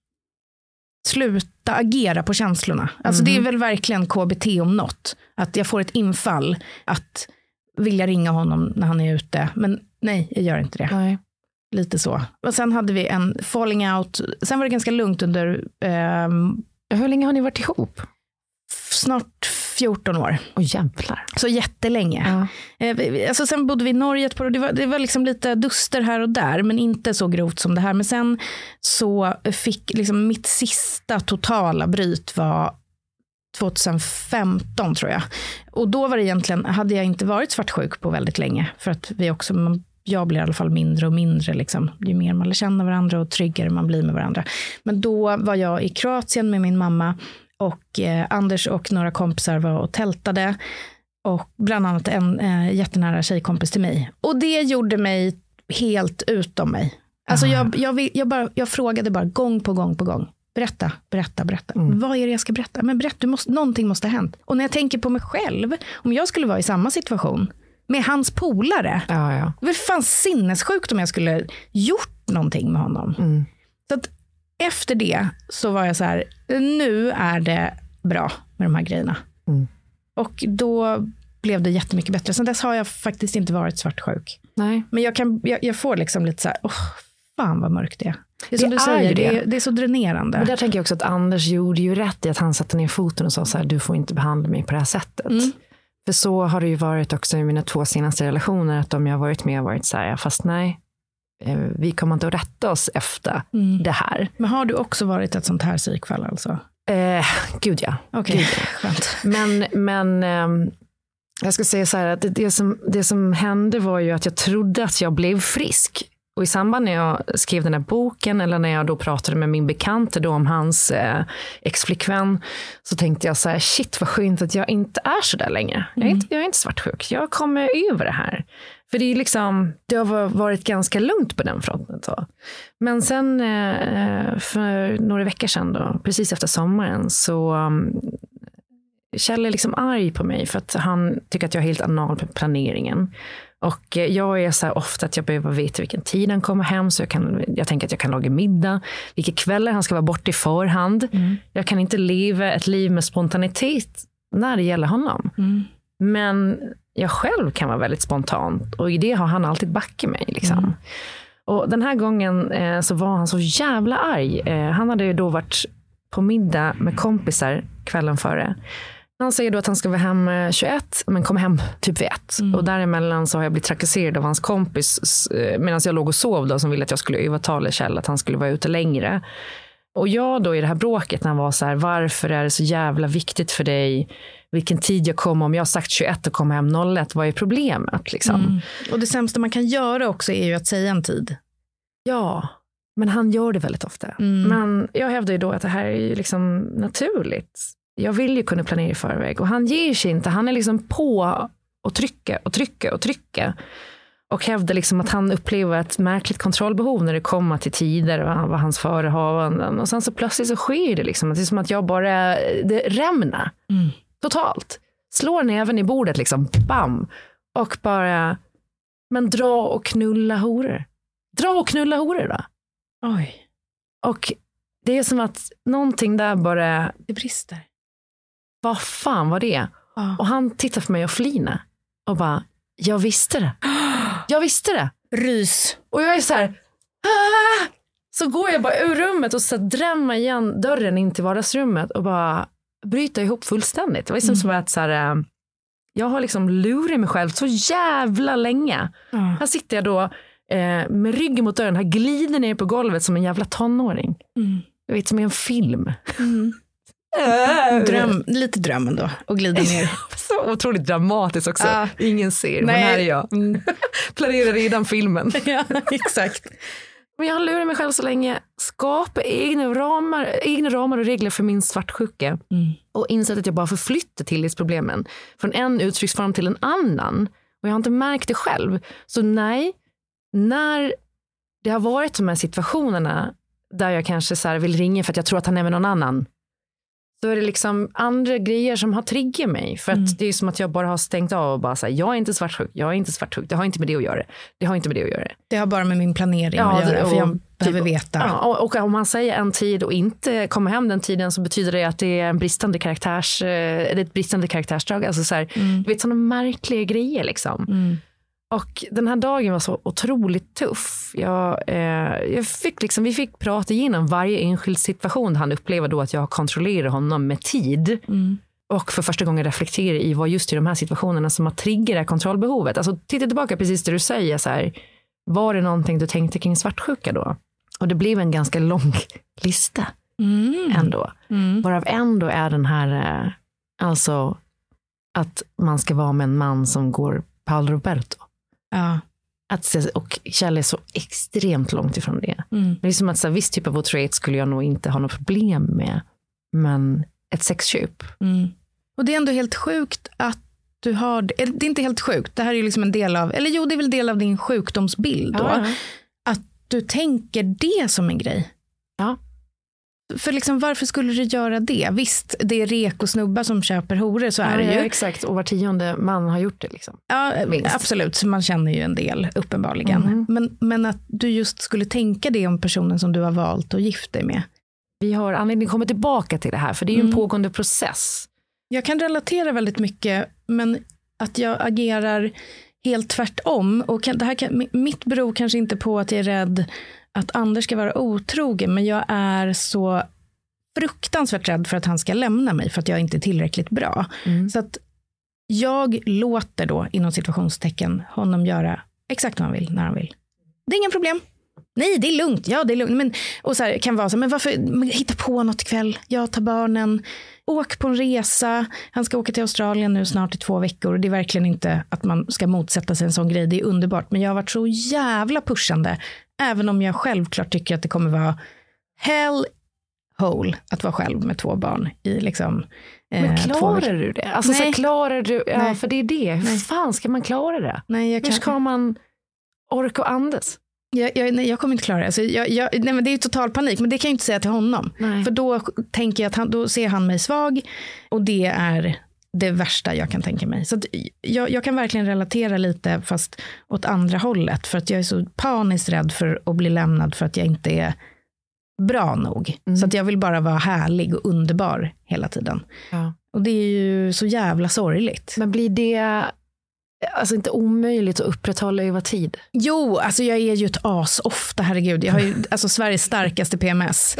sluta agera på känslorna. Alltså det är väl verkligen KBT om något. Att jag får ett infall att vilja ringa honom när han är ute. Men nej, jag gör inte det. Nej. Lite så. Och sen hade vi en falling out. Sen var det ganska lugnt under ehm, Hur länge har ni varit ihop? snart 14 år. Åh jävlar. Så jättelänge. Ja. Eh, Alltså sen bodde vi i Norge ett par år. Det var, det var liksom lite duster här och där, men inte så grovt som det här. Men sen så fick liksom mitt sista totala bryt var 2015 tror jag. Och då var det egentligen, hade jag inte varit svartsjuk på väldigt länge. För att vi också, jag blir i alla fall mindre och mindre. Liksom, ju mer man lär känna varandra och tryggare man blir med varandra. Men då var jag i Kroatien med min mamma. Och eh, Anders och några kompisar var och tältade. Och bland annat en eh, jättenära tjejkompis till mig. Och det gjorde mig helt utom mig. Alltså jag, jag, vill, jag, bara, jag frågade bara gång på gång på gång. Berätta, berätta, berätta. Vad är det jag ska berätta? Men berätta, du måste, någonting måste ha hänt. Och när jag tänker på mig själv, om jag skulle vara i samma situation med hans polare. Ja, ja. Det fan sinnessjukt om jag skulle gjort någonting med honom. Så att efter det så var jag så här, nu är det bra med de här grejerna. Och då blev det jättemycket bättre. Sen dess har jag faktiskt inte varit svartsjuk. Nej. Men jag, kan, jag, jag får liksom lite så här, åh, fan vad mörkt det är. Det är som Det du säger, det. är, det är så dränerande. Men där tänker jag också att Anders gjorde ju rätt i att han satte ner foten och sa så här, du får inte behandla mig på det här sättet. För så har det ju varit också i mina två senaste relationer, att de jag har varit med har varit så här, fast nej, vi kommer inte att rätta oss efter det här. Men har du också varit ett sånt här psykfall alltså? Eh, gud ja. Okej, skönt. Men, men ehm, jag ska säga så här att det, det, som, det som hände var ju att jag trodde att jag blev frisk. Och i samband när jag skrev den här boken eller när jag då pratade med min bekante då om hans eh, exflickvän så tänkte jag så här, shit vad skönt att jag inte är så där längre. Jag, är inte, jag är inte svartsjuk, jag kommer över det här. För det är liksom, det har varit ganska lugnt på den fronten. Så. Men sen eh, för några veckor sedan då, precis efter sommaren så um, Kjell är liksom arg på mig för att han tycker att jag är helt anal på planeringen. Och eh, jag är så ofta att jag behöver veta vilken tid han kommer hem. Så jag, kan, jag tänker att jag kan laga middag. Vilka kvällar han ska vara borta i förhand. Jag kan inte leva ett liv med spontanitet när det gäller honom. Men jag själv kan vara väldigt spontant. Och i det har han alltid backat mig. Liksom. Och den här gången eh, så var han så jävla arg. Eh, han hade ju då varit på middag med kompisar kvällen före. Han säger då att han ska vara hem eh, 21, men kom hem typ vid ett. Och däremellan så har jag blivit trakasserad av hans kompis eh, medan jag låg och sov då, som ville att jag skulle övertala Kjell att han skulle vara ute längre. Och jag då i det här bråket när han var så här, varför är det så jävla viktigt för dig vilken tid jag kommer, om jag har sagt 21 och kommer hem 01, vad är problemet liksom? Mm. Och det sämsta man kan göra också är ju att säga en tid. Ja, men han gör det väldigt ofta. Mm. Men jag hävdar ju då att det här är ju liksom naturligt. Jag vill ju kunna planera i förväg och han ger sig inte. Han är liksom på och trycker och trycker och trycker. Och hävdar liksom att han upplever ett märkligt kontrollbehov när det kommer till tider och vad hans förehavanden. Och sen så plötsligt så sker det liksom. Det är som att jag bara, det rämnar. Mm. Totalt. Slår näven i bordet liksom, bam. Och bara, men dra och knulla horor. Dra och knulla horor då. Oj, Och det är som att någonting där bara, det brister. Vad fan var det? Ja. Och han tittar på mig och flinar och bara, jag visste det. Jag visste det. Rys. Och jag är så här, "Ah!" så går jag bara ur rummet och så drämmer igen dörren in till vardagsrummet och bara bryter ihop fullständigt. Det var liksom som att så här, eh, jag har liksom lurat mig själv så jävla länge. Ja. Här sitter jag då eh, med ryggen mot dörren, här glider ner på golvet som en jävla tonåring. Mm. Jag vet, som i en film. Dröm, lite dröm ändå, och glida ner. Så otroligt dramatiskt också. Ja. Ingen ser, men här är jag. Mm. Planerar redan filmen. ja, exakt. Men jag har lurat mig själv så länge. Skapa egna ramar, egna ramar och regler för min svartsjuka. Mm. Och insett att jag bara förflyttar tillitsproblemen från en uttrycksform till en annan. Och jag har inte märkt det själv. Så nej, när det har varit de här situationerna där jag kanske så vill ringa för att jag tror att han är med någon annan. Då är det liksom andra grejer som har triggat mig. För att Mm. det är som att jag bara har stängt av och bara säger jag är inte svartsjuk, jag är inte svartsjuk, det har inte med det att göra. Det har inte med det att göra. Det har bara med min planering Ja, att göra, för jag och behöver typ- veta. Ja, och, och om man säger en tid och inte kommer hem den tiden så betyder det att det är en bristande karaktärs, eh, det ett bristande karaktärsdrag. Alltså så här, Mm. Du vet sådana märkliga grejer liksom. Mm. Och den här dagen var så otroligt tuff. Jag, eh, jag fick liksom, vi fick prata igenom varje enskild situation han upplever då att jag kontrollerar honom med tid. Mm. Och för första gången reflektera i vad just i de här situationerna som har triggat kontrollbehovet. Alltså titta tillbaka precis det du säger så här. Var det någonting du tänkte kring svartsjuka då? Och det blev en ganska lång lista Mm. ändå. Mm. Varav ändå är den här, eh, alltså att man ska vara med en man som går Paolo Roberto. Ja. Att, och Kjell är så extremt långt ifrån det. Mm. Det är som att så här, viss typ av trait skulle jag nog inte ha något problem med. Men ett sexköp. Mm. Och det är ändå helt sjukt att du har det. är inte helt sjukt, det här är ju liksom en del av, eller jo det är väl del av din sjukdomsbild då. Ja, Att du tänker det som en grej. Ja. För liksom, varför skulle du göra det? Visst, det är rek och snubbar som köper horor, så är det ja, ju. exakt. Och var tionde man har gjort det. Liksom. Ja, Minst. absolut, så man känner ju en del uppenbarligen. Mhm. Men, men att du just skulle tänka det om personen som du har valt att gifta dig med. Vi har anledning att komma tillbaka till det här, för det är ju en Mm. pågående process. Jag kan relatera väldigt mycket, men att jag agerar helt tvärtom. Och kan, det här kan, mitt beror kanske inte på att jag är rädd att Anders ska vara otrogen, men jag är så fruktansvärt rädd för att han ska lämna mig för att jag inte är tillräckligt bra. Mm. Så att jag låter då inom situationstecken honom göra exakt vad han vill när han vill. Det är inga problem. Nej, det är lugnt. Ja, det är lugnt. Men, och så här, kan vara så här, men varför men hitta på något ikväll? Jag tar barnen. Åk på en resa. Han ska åka till Australien nu snart i två veckor. Det är verkligen inte att man ska motsätta sig en sån grej. Det är underbart. Men jag har varit så jävla pushande. Även om jag självklart tycker att det kommer vara hell hole att vara själv med två barn i liksom Men eh, två klarar du det? Alltså, så klarar du, ja, Nej. för det är det. Hur Nej. fan ska man klara det? Nej, Hur kan, ska man orka och andas? Jag, jag, nej, jag kommer inte klara det. Alltså, jag, jag, nej, men det är ju total panik, men det kan jag inte säga till honom. Nej. För då tänker jag att han, då ser han mig svag och det är det värsta jag kan tänka mig. Så jag, jag kan verkligen relatera lite, fast åt andra hållet. För att jag är så paniskt rädd för att bli lämnad för att jag inte är bra nog. Mm. Så att jag vill bara vara härlig och underbar hela tiden. Ja. Och det är ju så jävla sorgligt. Men blir det, alltså inte omöjligt att upprätthålla över tid. Jo, alltså jag är ju ett as ofta, herregud. Jag har ju alltså Sveriges starkaste PMS.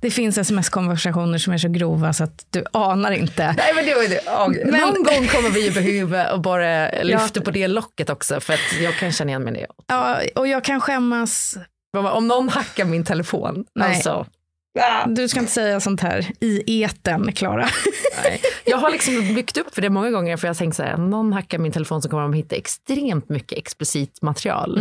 Det finns sms-konversationer som är så grova så att du anar inte. Nej, men det var det. Ja, Men- Någon gång kommer vi ju behöva och bara lyfta på det locket också för att jag kan känna igen mig i det. Ja, och jag kan skämmas. Om någon hackar min telefon, Nej. alltså. Du ska inte säga sånt här i eten, Klara. Jag har liksom byggt upp för det många gånger för jag tänkt så här, någon hackar min telefon så kommer de hitta extremt mycket explicit material.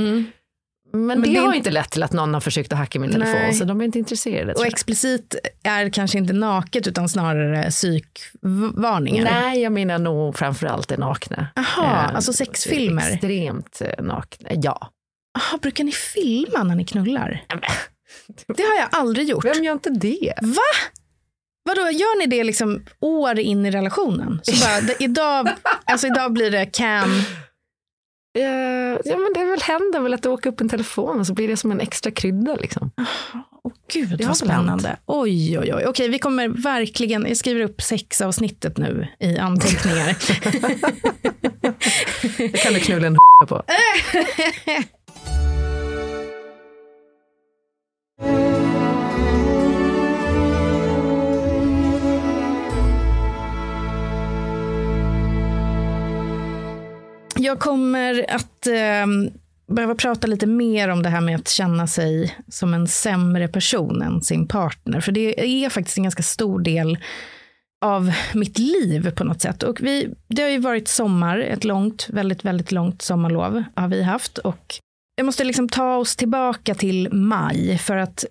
Men, det, det är har inte- lett till att någon har försökt att hacka min telefon Nej. så de är inte intresserade. Och explicit är kanske inte naket utan snarare psykvarningar. Nej, jag menar nog framförallt det nakna. Aha, Eh, alltså sexfilmer. Extremt eh, nakna, ja. Aha, brukar ni filma när ni knullar? Det har jag aldrig gjort. Vem gör inte det? Va? Vadå, gör ni det liksom år in i relationen? Så bara, idag, alltså idag blir det cam. Eh, ja, men det väl händer väl att det åker upp en telefon och så blir det som en extra krydda. Liksom. Åh gud Det vad spännande. Oj, oj, oj. Okej, vi kommer verkligen, jag skriver upp sexavsnittet nu i anteckningar. Det kan du knulla en på. Jag kommer att eh, behöva prata lite mer om det här med att känna sig som en sämre person än sin partner. För det är faktiskt en ganska stor del av mitt liv på något sätt. Och vi, det har ju varit sommar, ett långt, väldigt, väldigt långt sommarlov har vi haft. Och jag måste liksom ta oss tillbaka till maj för att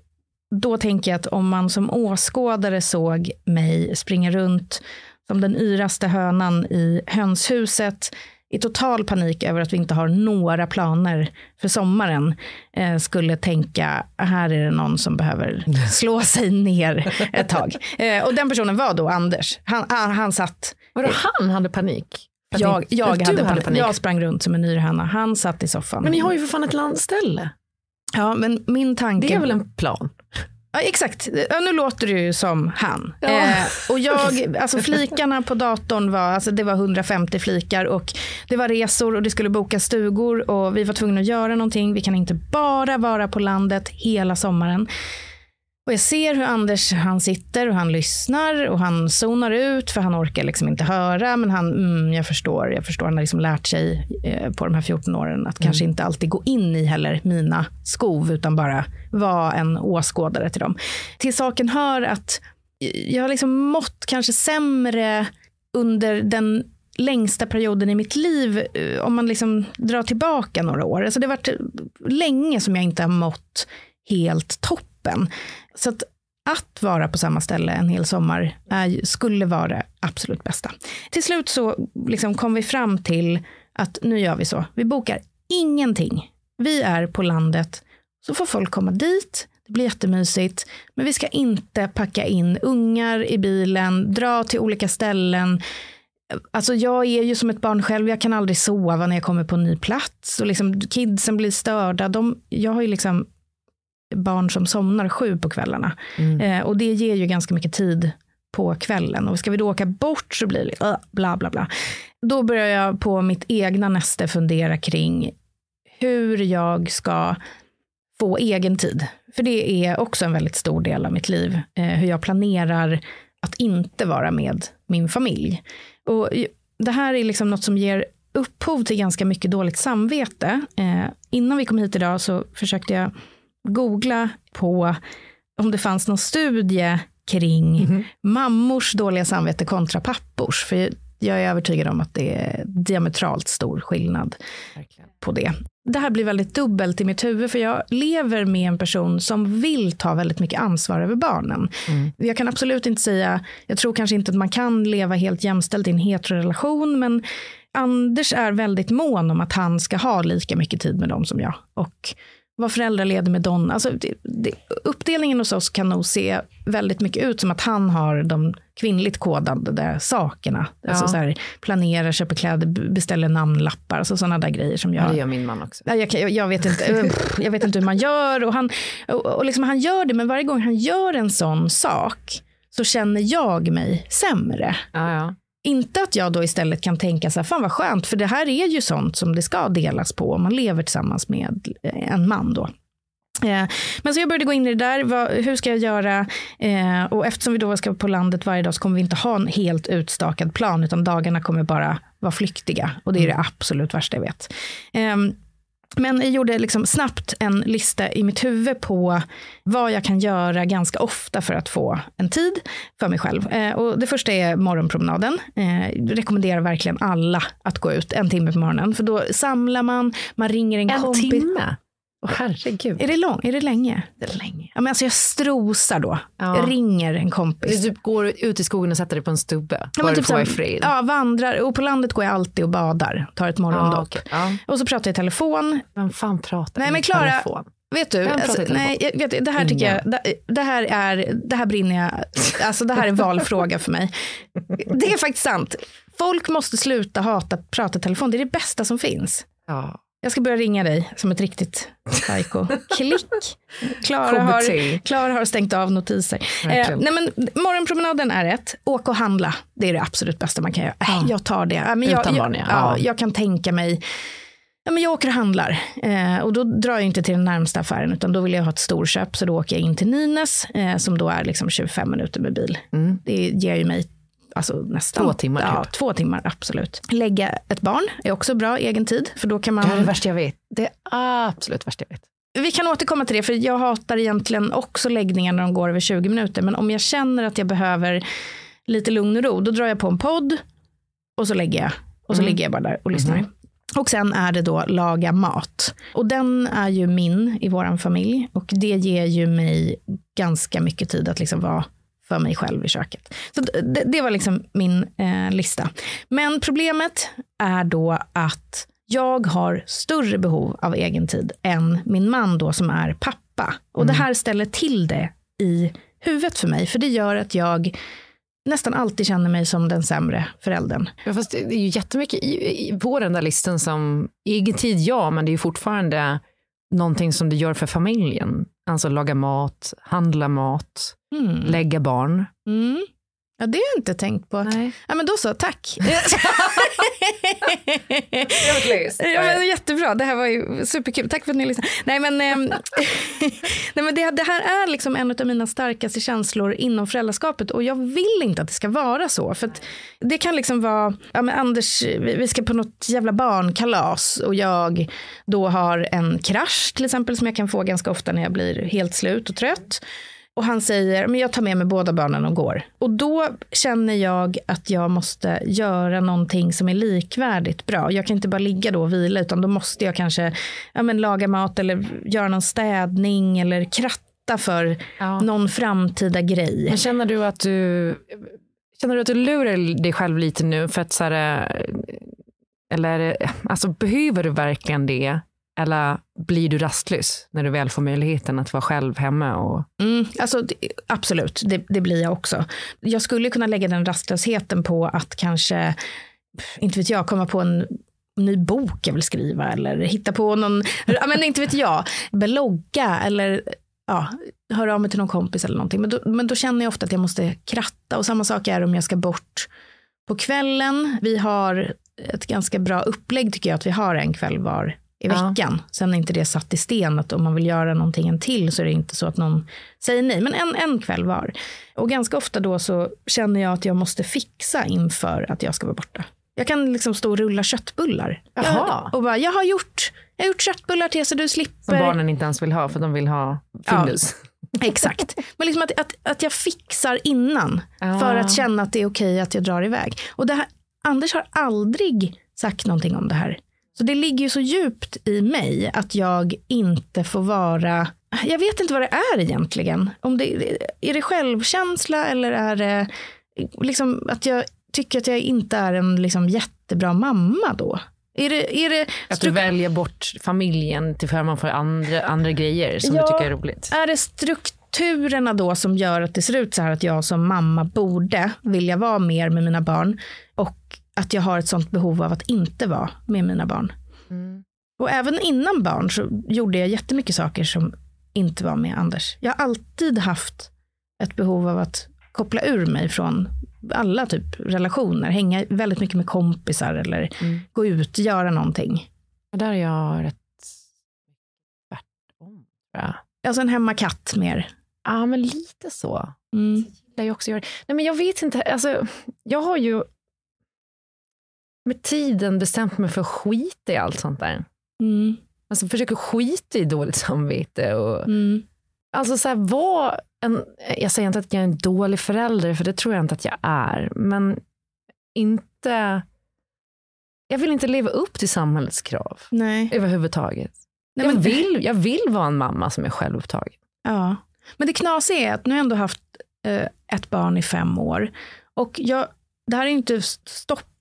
då tänker jag att om man som åskådare såg mig springa runt som den yraste hönan i hönshuset i total panik över att vi inte har några planer för sommaren eh, skulle tänka här är det någon som behöver slå sig ner ett tag. Eh, och den personen var då Anders. Han, han, han satt Vadå, han hade panik? Jag, jag du hade, panik. Jag sprang runt som en yrhöna. Han satt i soffan. Men ni har ju för fan ett landställe. Ja, men min tanke... Det är väl en plan? Ja, exakt. Ja, nu låter du ju som han. Ja. Eh, och jag, alltså flikarna på datorn var, alltså det var 150 flikar och det var resor och det skulle bokas stugor och vi var tvungna att göra någonting. Vi kan inte bara vara på landet hela sommaren. Och jag ser hur Anders, han sitter och han lyssnar och han zonar ut för han orkar liksom inte höra. Men han, mm, jag förstår, jag förstår. Han har liksom lärt sig eh, på de här 14 åren att kanske inte alltid gå in i heller mina skov utan bara vara en åskådare till dem. Till saken hör att jag har liksom mått kanske sämre under den längsta perioden i mitt liv eh, om man liksom drar tillbaka några år. Alltså det har varit länge som jag inte har mått helt toppen. Så att, att vara på samma ställe en hel sommar är, skulle vara det absolut bästa. Till slut så liksom kom vi fram till att nu gör vi så. Vi bokar ingenting. Vi är på landet, så får folk komma dit. Det blir jättemysigt. Men vi ska inte packa in ungar i bilen, dra till olika ställen. Alltså jag är ju som ett barn själv, jag kan aldrig sova när jag kommer på en ny plats. Och liksom kidsen blir störda. De, jag har ju liksom barn som somnar sju på kvällarna. Eh, och det ger ju ganska mycket tid på kvällen. Och ska vi då åka bort så blir det uh, bla bla bla. Då börjar jag på mitt egna näste fundera kring hur jag ska få egen tid. För det är också en väldigt stor del av mitt liv. Eh, hur jag planerar att inte vara med min familj. Och det här är liksom något som ger upphov till ganska mycket dåligt samvete. Eh, innan vi kom hit idag så försökte jag googla på om det fanns någon studie kring mammors dåliga samvete kontra pappors. För jag är övertygad om att det är diametralt stor skillnad på det. Det här blir väldigt dubbelt i mitt huvud för jag lever med en person som vill ta väldigt mycket ansvar över barnen. Jag kan absolut inte säga, jag tror kanske inte att man kan leva helt jämställt i en heterorelation men Anders är väldigt mån om att han ska ha lika mycket tid med dem som jag. Och vara föräldraledig med Donna. Alltså, det, det, uppdelningen hos oss kan nog se väldigt mycket ut som att han har de kvinnligt kodade sakerna. Alltså Ja. så här, planerar, köper kläder, beställer namnlappar, alltså sådana där grejer som Ja, jag det gör min man också. Ja, Jag, kan- jag, vet inte, jag vet inte hur man gör. Och han, och, och liksom han gör det, men varje gång han gör en sån sak så känner jag mig sämre. Ja, ja. Inte att jag då istället kan tänka så här, fan vad skönt, för det här är ju sånt som det ska delas på om man lever tillsammans med en man då. Eh, men så jag började gå in i det där, hur ska jag göra? Eh, och eftersom vi då ska på landet varje dag så kommer vi inte ha en helt utstakad plan, utan dagarna kommer bara vara flyktiga. Och det är det Mm. absolut värsta jag vet. Eh, men jag gjorde liksom snabbt en lista i mitt huvud på vad jag kan göra ganska ofta för att få en tid för mig själv. Eh, och det första är morgonpromenaden. Eh, jag rekommenderar verkligen alla att gå ut en timme på morgonen. För då samlar man, man ringer en, En kompis. timme? Åh herregud. Är det, lång, är det länge? Det är länge. Ja, men alltså jag strosar då. Ja. Jag ringer en Du kompis. typ går ut i skogen och sätter dig på en stubbe. Ja, men du typ får vara i så här, fred. ja, vandrar. Och på landet går jag alltid och badar. Tar ett morgondopp. Ja, okej. ja. Och så pratar jag i telefon. Vem fan pratar Nej, men Klara- telefon? Vet du, alltså, nej, jag vet, det här tycker jag, det, det här är, det här brinner jag, alltså det här är valfråga för mig. Det är faktiskt sant. Folk måste sluta hata prata telefon, det är det bästa som finns. Ja. Jag ska börja ringa dig som ett riktigt psycho. Klick. Klara har, Klara har stängt av notiser. Eh, nej men, morgonpromenaden är ett. Åka och handla. Det är det absolut bästa man kan göra. Äh, jag tar det. Ja, men jag, Utan jag, barn, ja. ja. Ja. jag kan tänka mig. Ja, men jag åker och handlar. Eh, och då drar jag inte till den närmsta affären. Utan då vill jag ha ett storköp. Så då åker jag in till Nynäs. Eh, som då är liksom 25 minuter med bil. Mm. Det ger ju mig alltså nästan. Två timmar Ja, typ. två timmar absolut. Lägga ett barn är också bra egen tid. För då kan man. Det är det värsta jag vet. Det är absolut värsta jag vet. Vi kan återkomma till det, för jag hatar egentligen också läggningar när de går över 20 minuter. Men om jag känner att jag behöver lite lugn och ro, då drar jag på en podd och så lägger jag. Och så ligger jag bara där och lyssnar. Och sen är det då laga mat. Och den är ju min i vår familj. Och det ger ju mig ganska mycket tid att liksom vara för mig själv i köket. Så det, det var liksom min eh, lista. Men problemet är då att jag har större behov av egen tid än min man då som är pappa. Och det här ställer till det i huvudet för mig. För det gör att jag nästan alltid känner mig som den sämre föräldern. Ja, fast det är ju jättemycket i, i, på den där listan som, egen tid ja, men det är ju fortfarande någonting som du gör för familjen. Alltså laga mat, handla mat, Mm. lägga barn. Mm. Ja, det har jag inte tänkt på. Nej. Ja, men då så, tack. Ja, men jättebra, det här var ju superkul. Tack för att ni lyssnade. Nej, men, ehm, nej, men det, det här är liksom en av mina starkaste känslor inom föräldraskapet och jag vill inte att det ska vara så. För det kan liksom vara, ja, men Anders, vi vi ska på något jävla barnkalas och jag då har en krasch till exempel som jag kan få ganska ofta när jag blir helt slut och trött. Och han säger, men jag tar med mig båda barnen och går. Och då känner jag att jag måste göra någonting som är likvärdigt bra. Jag kan inte bara ligga då och vila, utan då måste jag kanske ja, men laga mat eller göra någon städning eller kratta för Ja. någon framtida grej. Men känner du att du känner du att du lurar dig själv lite nu för att så här, eh, eller det- alltså behöver du verkligen det? Eller blir du rastlös när du väl får möjligheten att vara själv hemma? Och... Mm, alltså, det- absolut, det, det blir jag också. Jag skulle kunna lägga den rastlösheten på att kanske, inte vet jag, komma på en ny bok jag vill skriva eller hitta på någon, ja, men inte vet jag, blogga eller ja, höra av mig till någon kompis eller någonting. Men då, men då känner jag ofta att jag måste kratta och samma sak är om jag ska bort på kvällen. Vi har ett ganska bra upplägg tycker jag att vi har en kväll var i Ja. veckan. Sen är inte det satt i sten att om man vill göra någonting en till så är det inte så att någon säger nej. Men en, en kväll var. Och ganska ofta då så känner jag att jag måste fixa inför att jag ska vara borta. Jag kan liksom stå och rulla köttbullar. Jaha. Och bara, jag har gjort, jag har gjort köttbullar till så du Som slipper. barnen inte ens vill ha för de vill ha Findus. Exakt. Men liksom att, att, att jag fixar innan Ah. för att känna att det är okej att jag drar iväg. Och det här, Anders har aldrig sagt någonting om det här. Så det ligger ju så djupt i mig att jag inte får vara, jag vet inte vad det är egentligen. Om det, är det självkänsla eller är det liksom att jag tycker att jag inte är en liksom jättebra mamma då? Är det, är det Att du väljer bort familjen till förmån för andra, andra grejer som Ja. du tycker är roligt. Är det strukturerna då som gör att det ser ut så här att jag som mamma borde vilja vara mer med mina barn och att jag har ett sånt behov av att inte vara med mina barn? Och även innan barn så gjorde jag jättemycket saker som inte var med Anders. Jag har alltid haft ett behov av att koppla ur mig från alla typ relationer. Hänga väldigt mycket med kompisar eller Mm. gå ut, göra någonting. Där är jag rätt tvärtom. jag. Alltså en hemmakatt mer. Ja, men lite så. Mm. ju också det. Nej, men jag vet inte. Alltså, jag har ju med tiden bestämt mig för att skita i allt sånt där. Mm. Alltså försöker skita i dåligt samvete. Och, Mm. Alltså så här, var en, jag säger inte att jag är en dålig förälder, för det tror jag inte att jag är. Men inte... Jag vill inte leva upp till samhällets krav Nej. överhuvudtaget. Nej, jag, men- vill, jag vill vara en mamma som är självupptagen. Ja. Men det knasiga är att nu har jag ändå haft eh, ett barn i fem år. Och jag, det här ju inte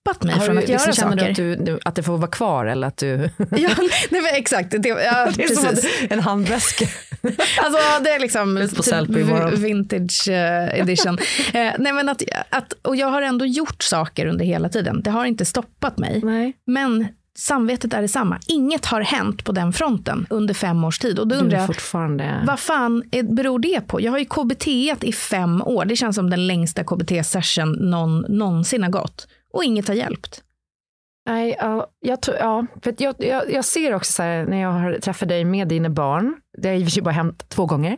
stoppat mig Har från du, att göra liksom, känner saker. du att, du, du att det får vara kvar eller att du... ja, nej, exakt. Det, ja, Det är som precis. att, en handväska. Alltså det är liksom imorgon. vintage eh, edition. eh, nej, men att, att, och jag har ändå gjort saker under hela tiden. Det har inte stoppat mig. Nej. Men samvetet är detsamma. Inget har hänt på den fronten under fem års tid. Och då undrar jag, fortfarande... vad fan är, beror det på? Jag har ju KBT i fem år. Det känns som den längsta KBT-session någon någonsin har gått. Och inget har hjälpt. Nej, ja, jag, tror, ja, för jag, jag, jag ser också så här, när jag har träffat dig med dina barn, det har i och för sig bara hänt två gånger,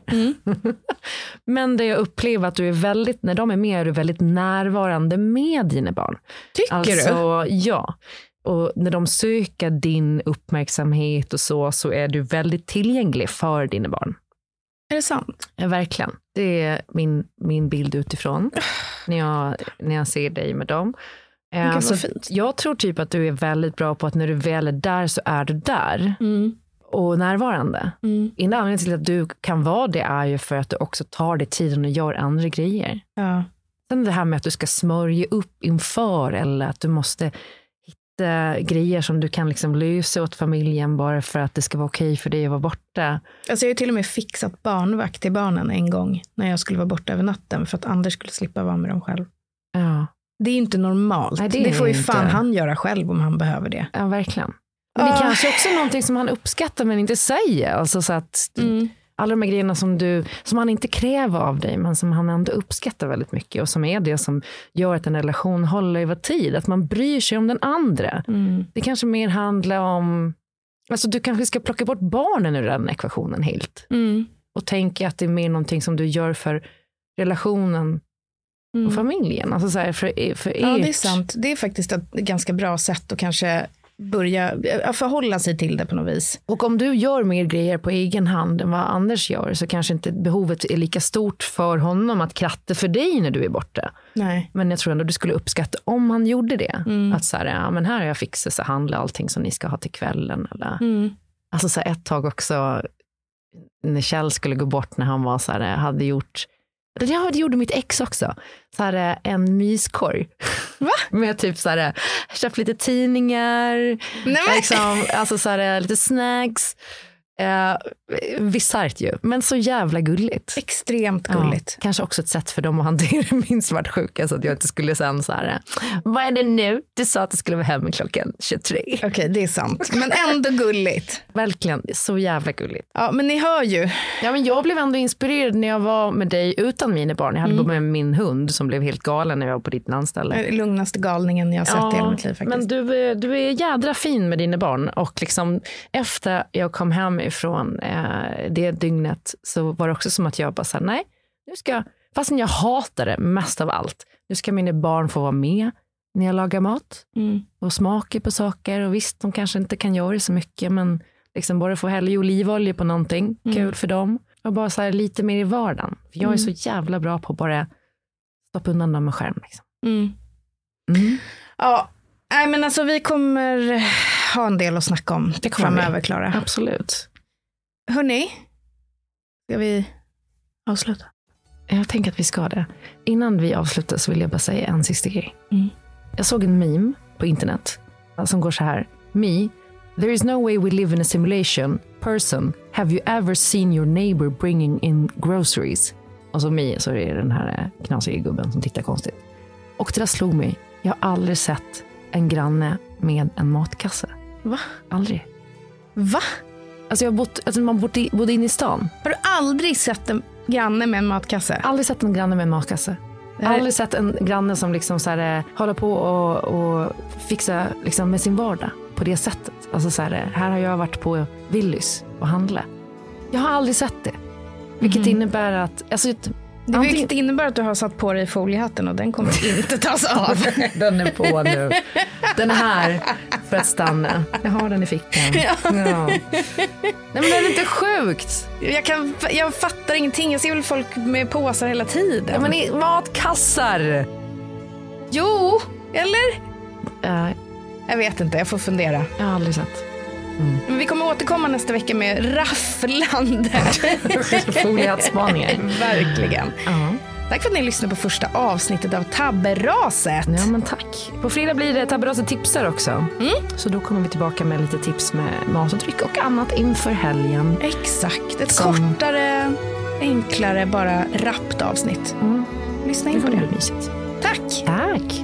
men det jag upplever att du är väldigt, när de är med är du väldigt närvarande med dina barn. Tycker alltså, du? Ja. Och när de söker din uppmärksamhet och så, så är du väldigt tillgänglig för dina barn. Är det sant? Ja, verkligen. Det är min, min bild utifrån när jag, när jag ser dig med dem. Eh, Gud, vad så fint. jag tror typ att du är väldigt bra på att när du väl är där så är du där Mm. och närvarande. Mm. En anledning till att du kan vara det är ju för att du också tar dig tiden och gör andra grejer. Ja. Sen det här med att du ska smörja upp inför eller att du måste hitta grejer som du kan liksom lösa åt familjen bara för att det ska vara okej för dig att vara borta. Alltså jag har till och med fixat barnvakt till barnen en gång när jag skulle vara borta över natten för att Anders skulle slippa vara med dem själv. Ja, Det är inte normalt. Nej, det det, får ju inte. fan han göra själv om han behöver det. ja verkligen. Men det Ah. kanske också är någonting som han uppskattar men inte säger. Alltså så att Mm. alla de här grejerna som, du, som han inte kräver av dig, men som han ändå uppskattar väldigt mycket och som är det som gör att en relation håller över tid. Att man bryr sig om den andra. Mm. Det kanske mer handlar om, alltså du kanske ska plocka bort barnen ur den ekvationen helt. Mm. Och tänka att det är mer någonting som du gör för relationen Mm. och familjen. Alltså så här, för, för Ja, det är sant. Det är faktiskt ett ganska bra sätt att kanske börja ja, förhålla sig till det på något vis. Och om du gör mer grejer på egen hand än vad Anders gör så kanske inte behovet är lika stort för honom att kratta för dig när du är borta. Nej. Men jag tror ändå du skulle uppskatta om han gjorde det. Mm. Att så här, ja men här har jag fixat så handla allting som ni ska ha till kvällen. Eller, Mm. Alltså så här, ett tag också när Kjell skulle gå bort när han var så här, hade gjort Ja, det gjorde mitt ex också. Så här, en myskorg. Va? Med typ så här, köpt lite tidningar, Nej, liksom, alltså så här, lite snacks. Eh, Bisarrt ju, men så jävla gulligt. Extremt Ja, gulligt. kanske också ett sätt för dem att hantera min svartsjuka så att jag inte skulle sen så här, vad är det nu? Du sa att du skulle vara hemma klockan 23. Okej, det är sant. Men ändå gulligt. Verkligen, så jävla gulligt. Ja, men ni hör ju. Ja, men jag blev ändå inspirerad när jag var med dig utan mina barn. Jag hade Mm. med min hund som blev helt galen när jag var på ditt landställe. Lugnaste galningen jag har sett i hela mitt liv faktiskt. men du, är- du är jädra fin med dina barn. Och liksom, efter jag kom hem ifrån eh, det dygnet så var det också som att jag bara sa nej, nu ska, fastän jag hatar det mest av allt, nu ska mina barn få vara med när jag lagar mat Mm. och smaka på saker. Och visst, de kanske inte kan göra så mycket, men liksom bara få hälla i olivolja på någonting, Mm. kul för dem. Och bara så här lite mer i vardagen. För jag är så jävla bra på att bara stoppa undan dem med skärm. Liksom. Mm. Mm. Ja, nej, men alltså vi kommer ha en del att snacka om Det framöver. Klara. Absolut. Hörni, ska vi avsluta? Jag tänker att vi ska det. Innan vi avslutar så vill jag bara säga en sista grej. Mm. Jag såg en meme på internet som går så här. Me, there is no way we live in a simulation. Person, have you ever seen your neighbor bringing in groceries? Och så me, så är det den här eh, knasiga gubben som tittar konstigt. Och det där slog mig. Jag har aldrig sett en granne med en matkasse. Va? Aldrig. Va? Alltså jag har bott, alltså man bodde, bodde inne i stan. Har du aldrig sett en granne med en matkasse? Aldrig sett en granne med en matkasse. Jag har aldrig sett en granne som liksom så här, eh, håller på och, och fixa liksom med sin vardag på det sättet. Alltså så här, eh, här har jag varit på Willys och handlat. Jag har aldrig sett det. Vilket innebär att... Alltså, Det antingen- vilket innebär att du har satt på dig foliehatten och den kommer inte tas av. Den är på nu. Den är här för att stanna. Jag har den i fickan. Ja. Nej men är det inte sjukt? Jag, kan, jag fattar ingenting. Jag ser väl folk med påsar hela tiden. Ja, men i matkassar. Jo, eller? Uh, Jag vet inte, jag får fundera. jag har aldrig sett. Men vi kommer återkomma nästa vecka med rafflande. Foliehattspaningar. Verkligen. Ja. Tack för att ni lyssnade på första avsnittet av Tabberaset. ja men tack. På fredag blir det Tabberaset tipsar också. Så då kommer vi tillbaka med lite tips med mat och dryck och annat inför helgen. Exakt, ett Som- kortare, enklare, bara rappt avsnitt. Lyssna in Det på det. mysigt. Tack! Tack.